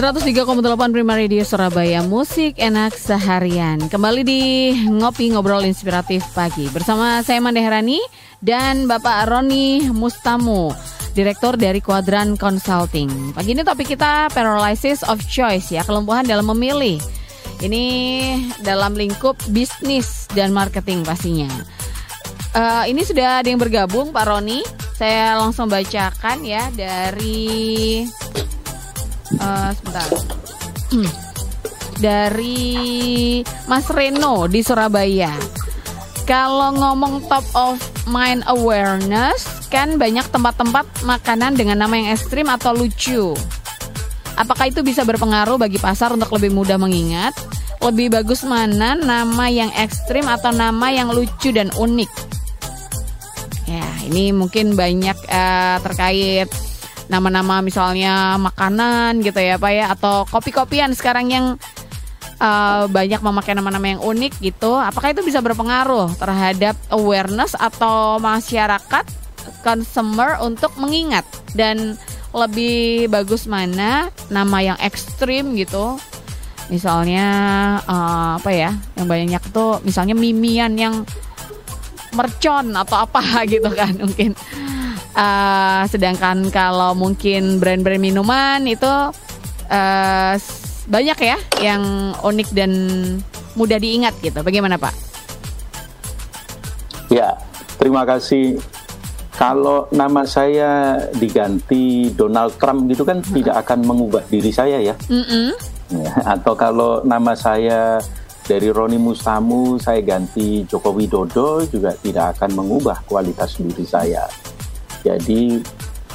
103,8 Prima Radio Surabaya Musik enak seharian Kembali di Ngopi Ngobrol Inspiratif Pagi Bersama saya Mande Herani dan Bapak Roni Mustamu Direktur dari Quadran Consulting. Pagi ini topik kita paralysis of choice ya, kelumpuhan dalam memilih. Ini dalam lingkup bisnis dan marketing pastinya. Uh, ini sudah ada yang bergabung Pak Roni. Saya langsung bacakan ya dari uh, sebentar. Hmm. Dari Mas Reno di Surabaya. Kalau ngomong top of mind awareness, kan banyak tempat-tempat makanan dengan nama yang ekstrim atau lucu. Apakah itu bisa berpengaruh bagi pasar untuk lebih mudah mengingat? Lebih bagus mana nama yang ekstrim atau nama yang lucu dan unik? Ya, ini mungkin banyak uh, terkait nama-nama misalnya makanan gitu ya Pak ya atau kopi-kopian sekarang yang uh, banyak memakai nama-nama yang unik gitu. Apakah itu bisa berpengaruh terhadap awareness atau masyarakat consumer untuk mengingat dan lebih bagus mana nama yang ekstrim gitu misalnya uh, apa ya yang banyak tuh misalnya mimian yang mercon atau apa gitu kan mungkin uh, sedangkan kalau mungkin brand-brand minuman itu uh, banyak ya yang unik dan mudah diingat gitu bagaimana pak? Ya terima kasih kalau nama saya diganti Donald Trump gitu kan mm-hmm. tidak akan mengubah diri saya ya. Mm-hmm. ya. Atau kalau nama saya dari Roni Mustamu saya ganti Joko Widodo juga tidak akan mengubah kualitas diri saya. Jadi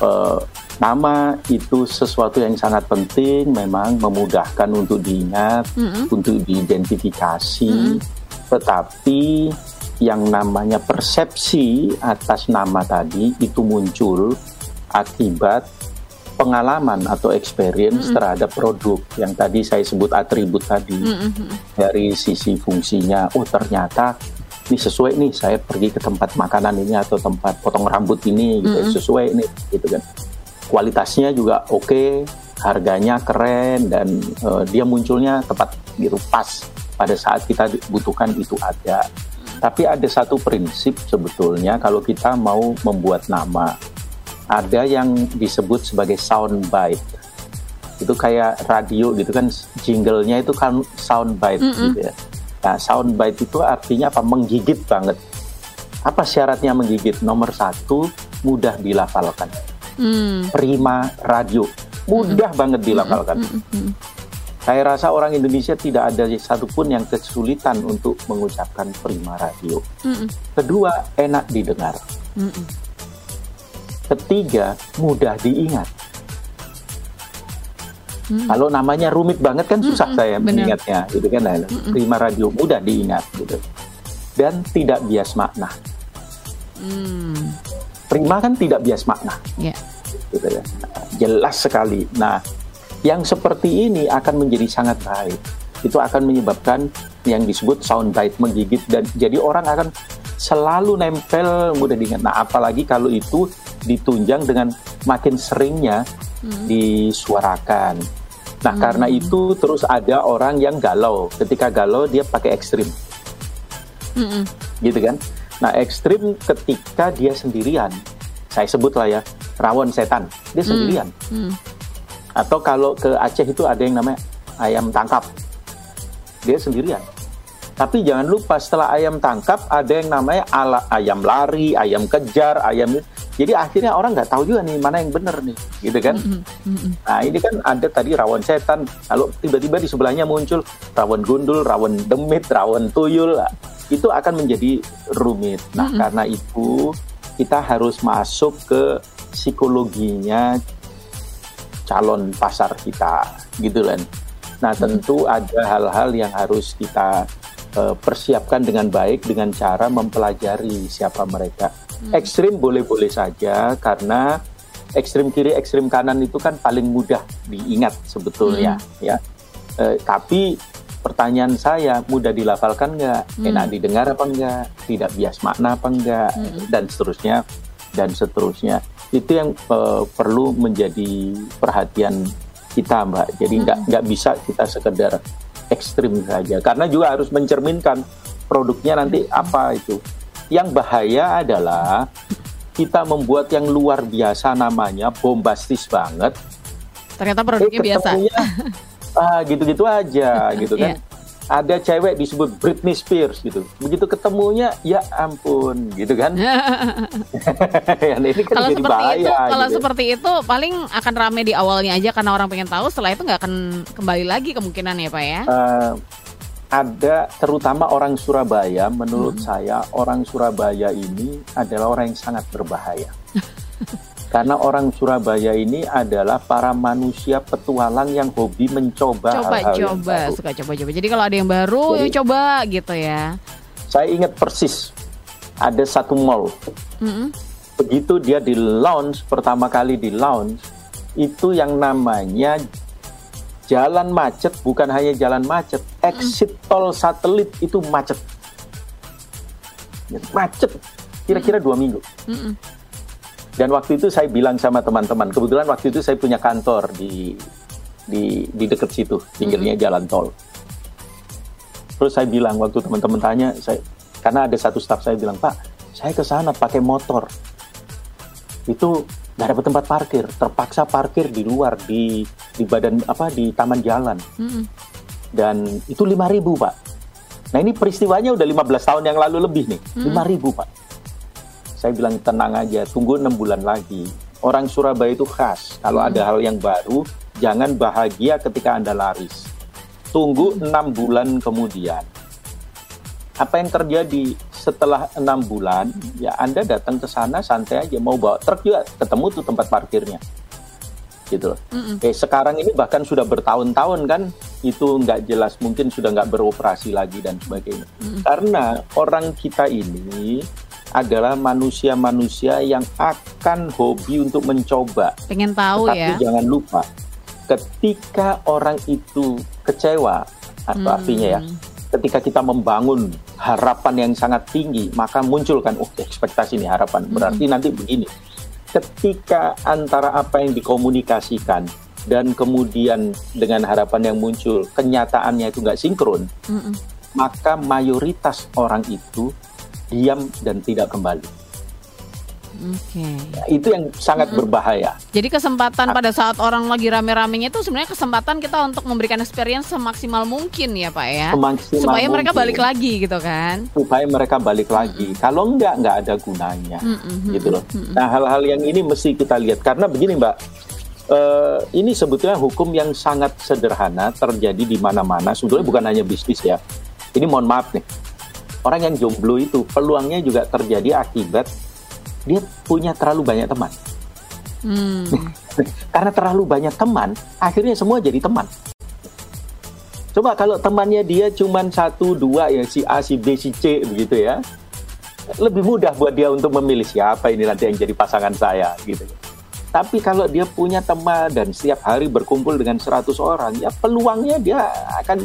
eh, nama itu sesuatu yang sangat penting, memang memudahkan untuk diingat, mm-hmm. untuk diidentifikasi, mm-hmm. tetapi yang namanya persepsi atas nama tadi itu muncul akibat pengalaman atau experience mm -hmm. terhadap produk yang tadi saya sebut atribut tadi mm -hmm. dari sisi fungsinya oh ternyata ini sesuai nih saya pergi ke tempat makanan ini atau tempat potong rambut ini gitu mm -hmm. sesuai nih gitu kan kualitasnya juga oke okay, harganya keren dan uh, dia munculnya tepat gitu pas pada saat kita butuhkan itu ada tapi ada satu prinsip sebetulnya kalau kita mau membuat nama. Ada yang disebut sebagai sound bite. Itu kayak radio gitu kan jinglenya itu kan sound bite mm -mm. gitu ya. Nah, sound bite itu artinya apa? Menggigit banget. Apa syaratnya menggigit? Nomor satu, mudah dilafalkan. Mm. Prima radio, mudah mm banget dilafalkan. Mm -mm. Saya rasa orang Indonesia tidak ada satupun yang kesulitan untuk mengucapkan prima radio. Mm -mm. Kedua, enak didengar. Mm -mm. Ketiga, mudah diingat. Mm. Kalau namanya rumit banget kan susah mm -mm, saya mengingatnya, gitu kan? Mm -mm. Prima radio mudah diingat, gitu. Dan tidak bias makna. Mm. Prima kan tidak bias makna, yeah. gitu ya. Jelas sekali. Nah, yang seperti ini akan menjadi sangat baik. Itu akan menyebabkan yang disebut sound bite menggigit dan jadi orang akan selalu nempel mudah diingat. Nah, apalagi kalau itu ditunjang dengan makin seringnya hmm. disuarakan. Nah, hmm. karena itu terus ada orang yang galau. Ketika galau dia pakai ekstrim. Hmm. Gitu kan? Nah, ekstrim ketika dia sendirian. Saya sebut lah ya, rawon setan. Dia hmm. sendirian. Hmm. Hmm atau kalau ke Aceh itu ada yang namanya ayam tangkap. Dia sendirian. Tapi jangan lupa setelah ayam tangkap ada yang namanya ala, ayam lari, ayam kejar, ayam jadi akhirnya orang nggak tahu juga nih mana yang benar nih, gitu kan? Nah ini kan ada tadi rawon setan, kalau tiba-tiba di sebelahnya muncul rawon gundul, rawon demit, rawon tuyul, itu akan menjadi rumit. Nah karena itu kita harus masuk ke psikologinya calon pasar kita gitu kan. Nah tentu ada hal-hal yang harus kita uh, persiapkan dengan baik dengan cara mempelajari siapa mereka. Hmm. Ekstrim boleh-boleh saja karena ekstrim kiri, ekstrim kanan itu kan paling mudah diingat sebetulnya hmm. ya. Eh, tapi pertanyaan saya mudah dilafalkan nggak, Hmm. enak didengar apa enggak, tidak bias makna apa enggak, Hmm. dan seterusnya dan seterusnya. Itu yang eh, perlu menjadi perhatian kita, Mbak. Jadi nggak Hmm. nggak bisa kita sekedar ekstrim saja, karena juga harus mencerminkan produknya nanti apa itu. Yang bahaya adalah kita membuat yang luar biasa namanya bombastis banget Ternyata Eh, produknya biasa. ketemunya, ah gitu-gitu aja gitu kan. Iya. Ada cewek disebut Britney Spears gitu. Begitu ketemunya ya ampun gitu kan. Ya, ini kan kalau jadi seperti bahaya itu, kalau gitu. seperti itu paling akan rame di awalnya aja karena orang pengen tahu. Setelah itu nggak akan kembali lagi kemungkinan ya pak ya. Eh, ada terutama orang Surabaya menurut Hmm. saya orang Surabaya ini adalah orang yang sangat berbahaya. Karena orang Surabaya ini adalah para manusia petualang yang hobi mencoba hal-hal Coba-coba, baru. suka coba-coba. Jadi kalau ada yang baru, Jadi- ya coba gitu ya. Saya ingat persis ada satu mall Mm-mm. begitu dia di launch pertama kali di launch itu yang namanya jalan macet bukan hanya jalan macet exit tol satelit itu macet macet kira-kira dua minggu Mm-mm. Dan waktu itu saya bilang sama teman-teman kebetulan waktu itu saya punya kantor di di di dekat situ pinggirnya jalan tol. Terus saya bilang waktu teman-teman tanya saya karena ada satu staff saya bilang pak saya ke sana pakai motor. Itu nggak dapat tempat parkir terpaksa parkir di luar di di badan apa di taman jalan. Mm-mm. dan itu 5000 pak. Nah ini peristiwanya udah 15 tahun yang lalu lebih nih. 5000 pak saya bilang tenang aja tunggu enam bulan lagi. Orang Surabaya itu khas. Kalau ada hal yang baru jangan bahagia ketika anda laris. Tunggu enam bulan kemudian. Apa yang terjadi? Setelah enam bulan ya anda datang ke sana santai aja mau bawa truk juga ketemu tuh tempat parkirnya. Gitu loh. Mm-mm. Eh sekarang ini bahkan sudah bertahun-tahun kan itu nggak jelas mungkin sudah nggak beroperasi lagi dan sebagainya. Karena orang kita ini adalah manusia-manusia yang akan hobi untuk mencoba. Pengen tahu Tapi ya. jangan lupa ketika orang itu kecewa atau Hmm. artinya ya ketika kita membangun harapan yang sangat tinggi maka muncul kan oh ekspektasi nih harapan berarti nanti begini ketika antara apa yang dikomunikasikan dan kemudian dengan harapan yang muncul kenyataannya itu nggak sinkron Mm-mm. maka mayoritas orang itu diam dan tidak kembali Oke. Nah, itu yang sangat berbahaya Jadi kesempatan pada saat orang lagi rame-ramenya itu sebenarnya kesempatan kita untuk memberikan experience semaksimal mungkin ya pak ya. Semaksimal Supaya mereka mungkin. balik lagi gitu kan. supaya mereka balik lagi. Kalau enggak, enggak ada gunanya, Mm-mm. gitu loh. Nah, hal-hal yang ini mesti kita lihat karena begini, Mbak. Eh, ini sebetulnya hukum yang sangat sederhana terjadi di mana-mana. Sebetulnya bukan hanya bisnis ya. Ini mohon maaf nih, orang yang jomblo itu peluangnya juga terjadi akibat dia punya terlalu banyak teman. Hmm. Karena terlalu banyak teman, akhirnya semua jadi teman. Coba kalau temannya dia cuma satu dua ya si A, si B, si C begitu ya, lebih mudah buat dia untuk memilih siapa ini nanti yang jadi pasangan saya gitu. Tapi kalau dia punya teman dan setiap hari berkumpul dengan 100 orang, ya peluangnya dia akan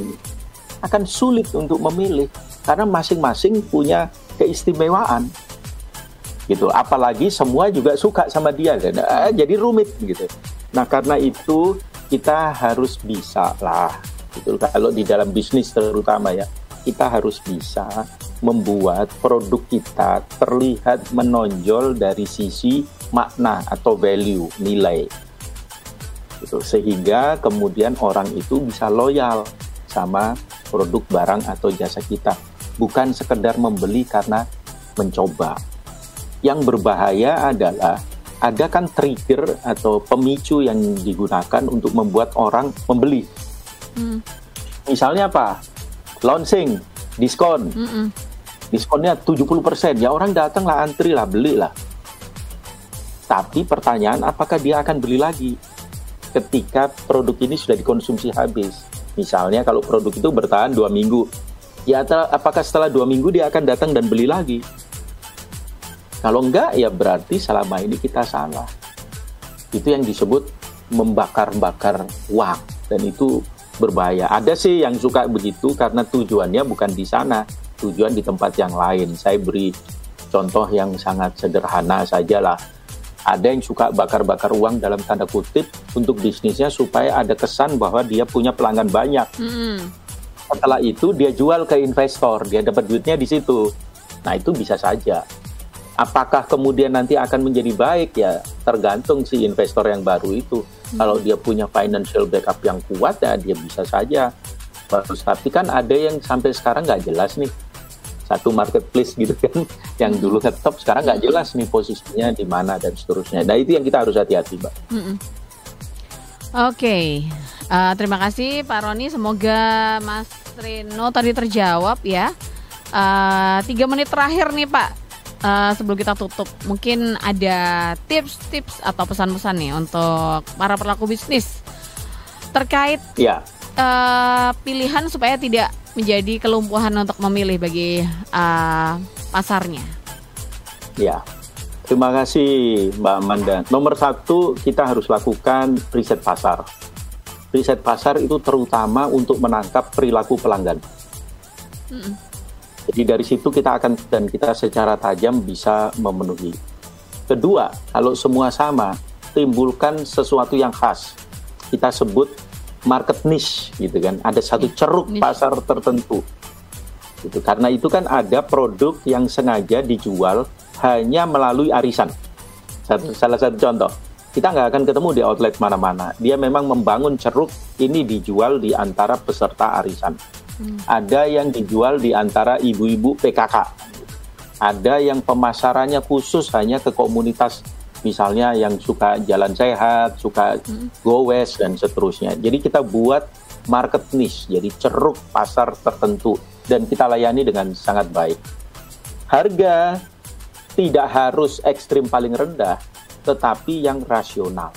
akan sulit untuk memilih karena masing-masing punya keistimewaan gitu. Apalagi semua juga suka sama dia dan ah, jadi rumit gitu. Nah karena itu kita harus bisa lah gitu. Kalau di dalam bisnis terutama ya kita harus bisa membuat produk kita terlihat menonjol dari sisi makna atau value nilai gitu. sehingga kemudian orang itu bisa loyal sama produk barang atau jasa kita bukan sekedar membeli karena mencoba yang berbahaya adalah ada kan trigger atau pemicu yang digunakan untuk membuat orang membeli. Hmm. Misalnya apa? Launching, diskon. Mm-mm. Diskonnya 70%. Ya orang datang lah, antri lah, beli lah. Tapi pertanyaan apakah dia akan beli lagi ketika produk ini sudah dikonsumsi habis? Misalnya kalau produk itu bertahan dua minggu, ya apakah setelah dua minggu dia akan datang dan beli lagi? Kalau enggak, ya berarti selama ini kita salah. Itu yang disebut membakar-bakar uang. Dan itu berbahaya. Ada sih yang suka begitu karena tujuannya bukan di sana, tujuan di tempat yang lain. Saya beri contoh yang sangat sederhana saja lah. Ada yang suka bakar-bakar uang dalam tanda kutip untuk bisnisnya supaya ada kesan bahwa dia punya pelanggan banyak. Hmm. Setelah itu dia jual ke investor, dia dapat duitnya di situ. Nah itu bisa saja. Apakah kemudian nanti akan menjadi baik ya tergantung si investor yang baru itu. Hmm. Kalau dia punya financial backup yang kuat ya dia bisa saja bagus. Tapi kan ada yang sampai sekarang nggak jelas nih satu marketplace gitu kan yang dulu top sekarang nggak jelas nih posisinya di mana dan seterusnya. Nah itu yang kita harus hati-hati, mbak. Mm -mm. Oke, okay. Uh, terima kasih Pak Roni. Semoga Mas Reno tadi terjawab ya. Uh, tiga menit terakhir nih Pak. Uh, sebelum kita tutup, mungkin ada tips-tips atau pesan-pesan nih untuk para pelaku bisnis terkait ya. uh, pilihan supaya tidak menjadi kelumpuhan untuk memilih bagi uh, pasarnya? Ya, terima kasih Mbak Amanda. Nomor satu, kita harus lakukan riset pasar. Riset pasar itu terutama untuk menangkap perilaku pelanggan. Mm Jadi dari situ kita akan dan kita secara tajam bisa memenuhi. Kedua, kalau semua sama, timbulkan sesuatu yang khas. Kita sebut market niche gitu kan ada satu iya, ceruk niche. pasar tertentu gitu karena itu kan ada produk yang sengaja dijual hanya melalui arisan satu, iya. salah satu contoh kita nggak akan ketemu di outlet mana-mana dia memang membangun ceruk ini dijual di antara peserta arisan hmm. ada yang dijual di antara ibu-ibu PKK ada yang pemasarannya khusus hanya ke komunitas misalnya yang suka jalan sehat, suka hmm. go west dan seterusnya. Jadi kita buat market niche, jadi ceruk pasar tertentu dan kita layani dengan sangat baik. Harga tidak harus ekstrim paling rendah, tetapi yang rasional.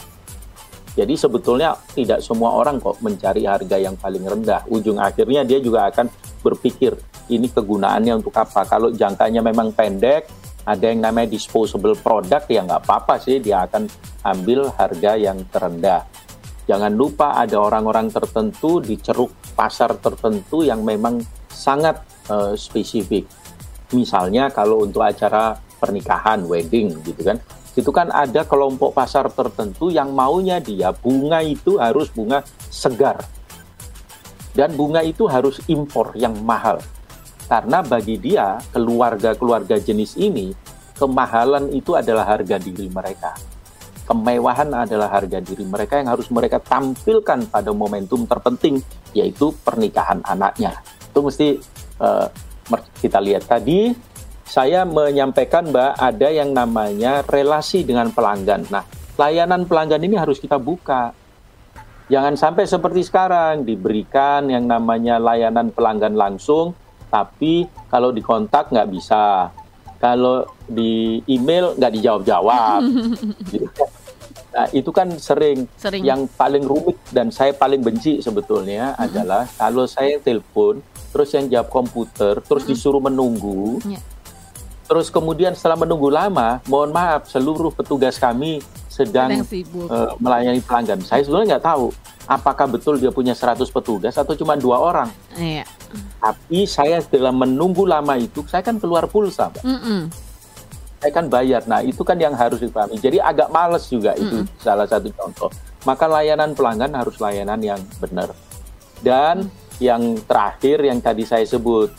Jadi sebetulnya tidak semua orang kok mencari harga yang paling rendah. Ujung akhirnya dia juga akan berpikir ini kegunaannya untuk apa. Kalau jangkanya memang pendek, ada yang namanya disposable product ya nggak apa-apa sih dia akan ambil harga yang terendah. Jangan lupa ada orang-orang tertentu di ceruk pasar tertentu yang memang sangat uh, spesifik. Misalnya kalau untuk acara pernikahan, wedding gitu kan, itu kan ada kelompok pasar tertentu yang maunya dia bunga itu harus bunga segar. Dan bunga itu harus impor yang mahal. Karena bagi dia, keluarga-keluarga jenis ini, kemahalan itu adalah harga diri mereka. Kemewahan adalah harga diri mereka yang harus mereka tampilkan pada momentum terpenting, yaitu pernikahan anaknya. Itu mesti uh, kita lihat tadi, saya menyampaikan Mbak, ada yang namanya relasi dengan pelanggan. Nah, layanan pelanggan ini harus kita buka. Jangan sampai seperti sekarang, diberikan yang namanya layanan pelanggan langsung, tapi kalau dikontak nggak bisa kalau di email nggak dijawab-jawab nah itu kan sering. sering yang paling rumit dan saya paling benci sebetulnya hmm. adalah kalau saya telepon terus yang jawab komputer terus hmm. disuruh menunggu yeah. Terus kemudian setelah menunggu lama mohon maaf seluruh petugas kami sedang uh, melayani pelanggan saya sebenarnya nggak tahu apakah betul dia punya 100 petugas atau cuma dua orang. Iya. Tapi saya dalam menunggu lama itu, saya kan keluar pulsa, Mm -mm. Saya kan bayar. Nah, itu kan yang harus dipahami. Jadi agak males juga mm -mm. itu salah satu contoh. Maka layanan pelanggan harus layanan yang benar. Dan mm. yang terakhir yang tadi saya sebut,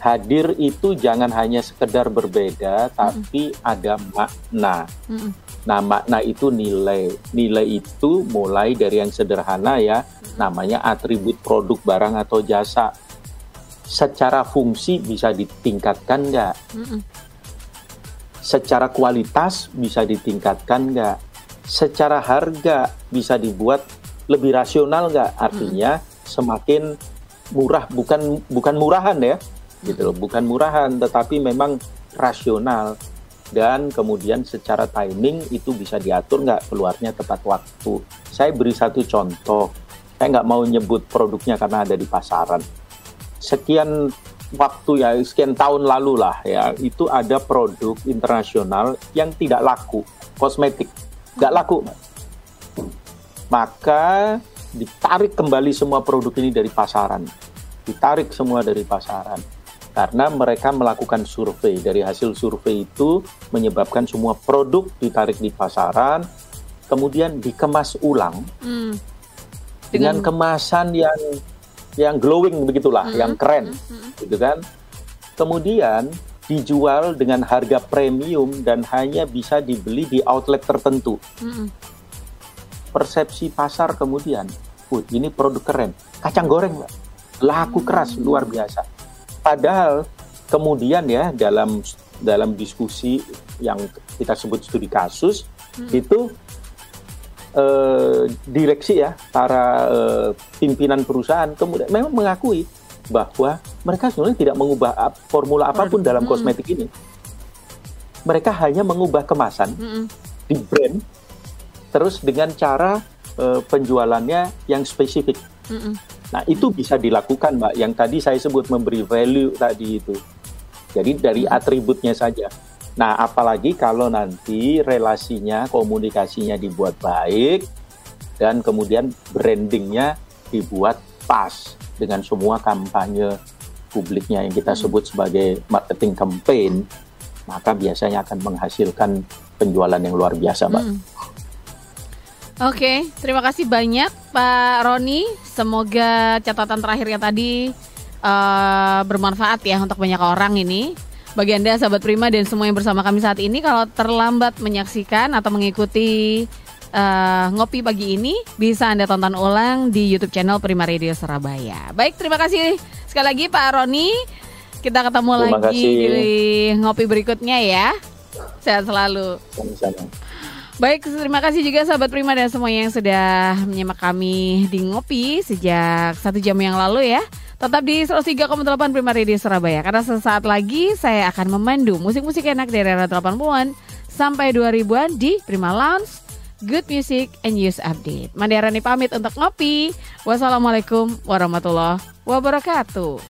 hadir itu jangan hanya sekedar berbeda, tapi mm. ada makna. Mm. Nah, makna itu nilai. Nilai itu mulai dari yang sederhana ya, namanya atribut produk barang atau jasa. Secara fungsi bisa ditingkatkan nggak? Secara kualitas bisa ditingkatkan nggak? Secara harga bisa dibuat lebih rasional nggak? Artinya semakin murah bukan bukan murahan ya, gitu loh, bukan murahan, tetapi memang rasional dan kemudian secara timing itu bisa diatur nggak keluarnya tepat waktu. Saya beri satu contoh, saya nggak mau nyebut produknya karena ada di pasaran. Sekian waktu ya, sekian tahun lalu lah ya, itu ada produk internasional yang tidak laku, kosmetik, nggak laku. Maka ditarik kembali semua produk ini dari pasaran. Ditarik semua dari pasaran. Karena mereka melakukan survei. Dari hasil survei itu menyebabkan semua produk ditarik di pasaran, kemudian dikemas ulang hmm. dengan, dengan kemasan yang yang glowing begitulah, hmm. yang keren, hmm. hmm. gitu kan. Kemudian dijual dengan harga premium dan hanya bisa dibeli di outlet tertentu. Hmm persepsi pasar kemudian, uh, ini produk keren, kacang goreng laku keras luar biasa. Padahal kemudian ya dalam dalam diskusi yang kita sebut studi kasus hmm. itu eh, direksi ya para eh, pimpinan perusahaan kemudian memang mengakui bahwa mereka sebenarnya tidak mengubah formula apa pun dalam hmm. kosmetik ini. Mereka hanya mengubah kemasan hmm. di brand terus dengan cara uh, penjualannya yang spesifik. Mm -mm. Nah itu bisa dilakukan, mbak. Yang tadi saya sebut memberi value tadi itu. Jadi dari atributnya saja. Nah apalagi kalau nanti relasinya, komunikasinya dibuat baik dan kemudian brandingnya dibuat pas dengan semua kampanye publiknya yang kita sebut sebagai marketing campaign, maka biasanya akan menghasilkan penjualan yang luar biasa, mbak. Mm. Oke, terima kasih banyak Pak Roni. Semoga catatan terakhirnya tadi uh, bermanfaat ya untuk banyak orang ini. Bagi Anda sahabat Prima dan semua yang bersama kami saat ini kalau terlambat menyaksikan atau mengikuti uh, ngopi pagi ini bisa Anda tonton ulang di YouTube channel Prima Radio Surabaya. Baik, terima kasih sekali lagi Pak Roni. Kita ketemu terima lagi kasih. di ngopi berikutnya ya. Sehat selalu. Sama-sama. Baik, terima kasih juga sahabat Prima dan semua yang sudah menyimak kami di Ngopi sejak satu jam yang lalu ya. Tetap di 103,8 Prima Radio Surabaya Karena sesaat lagi saya akan memandu musik-musik enak dari era 80-an sampai 2000-an di Prima Lounge Good Music and News Update. Mandiarani pamit untuk ngopi. Wassalamualaikum warahmatullahi wabarakatuh.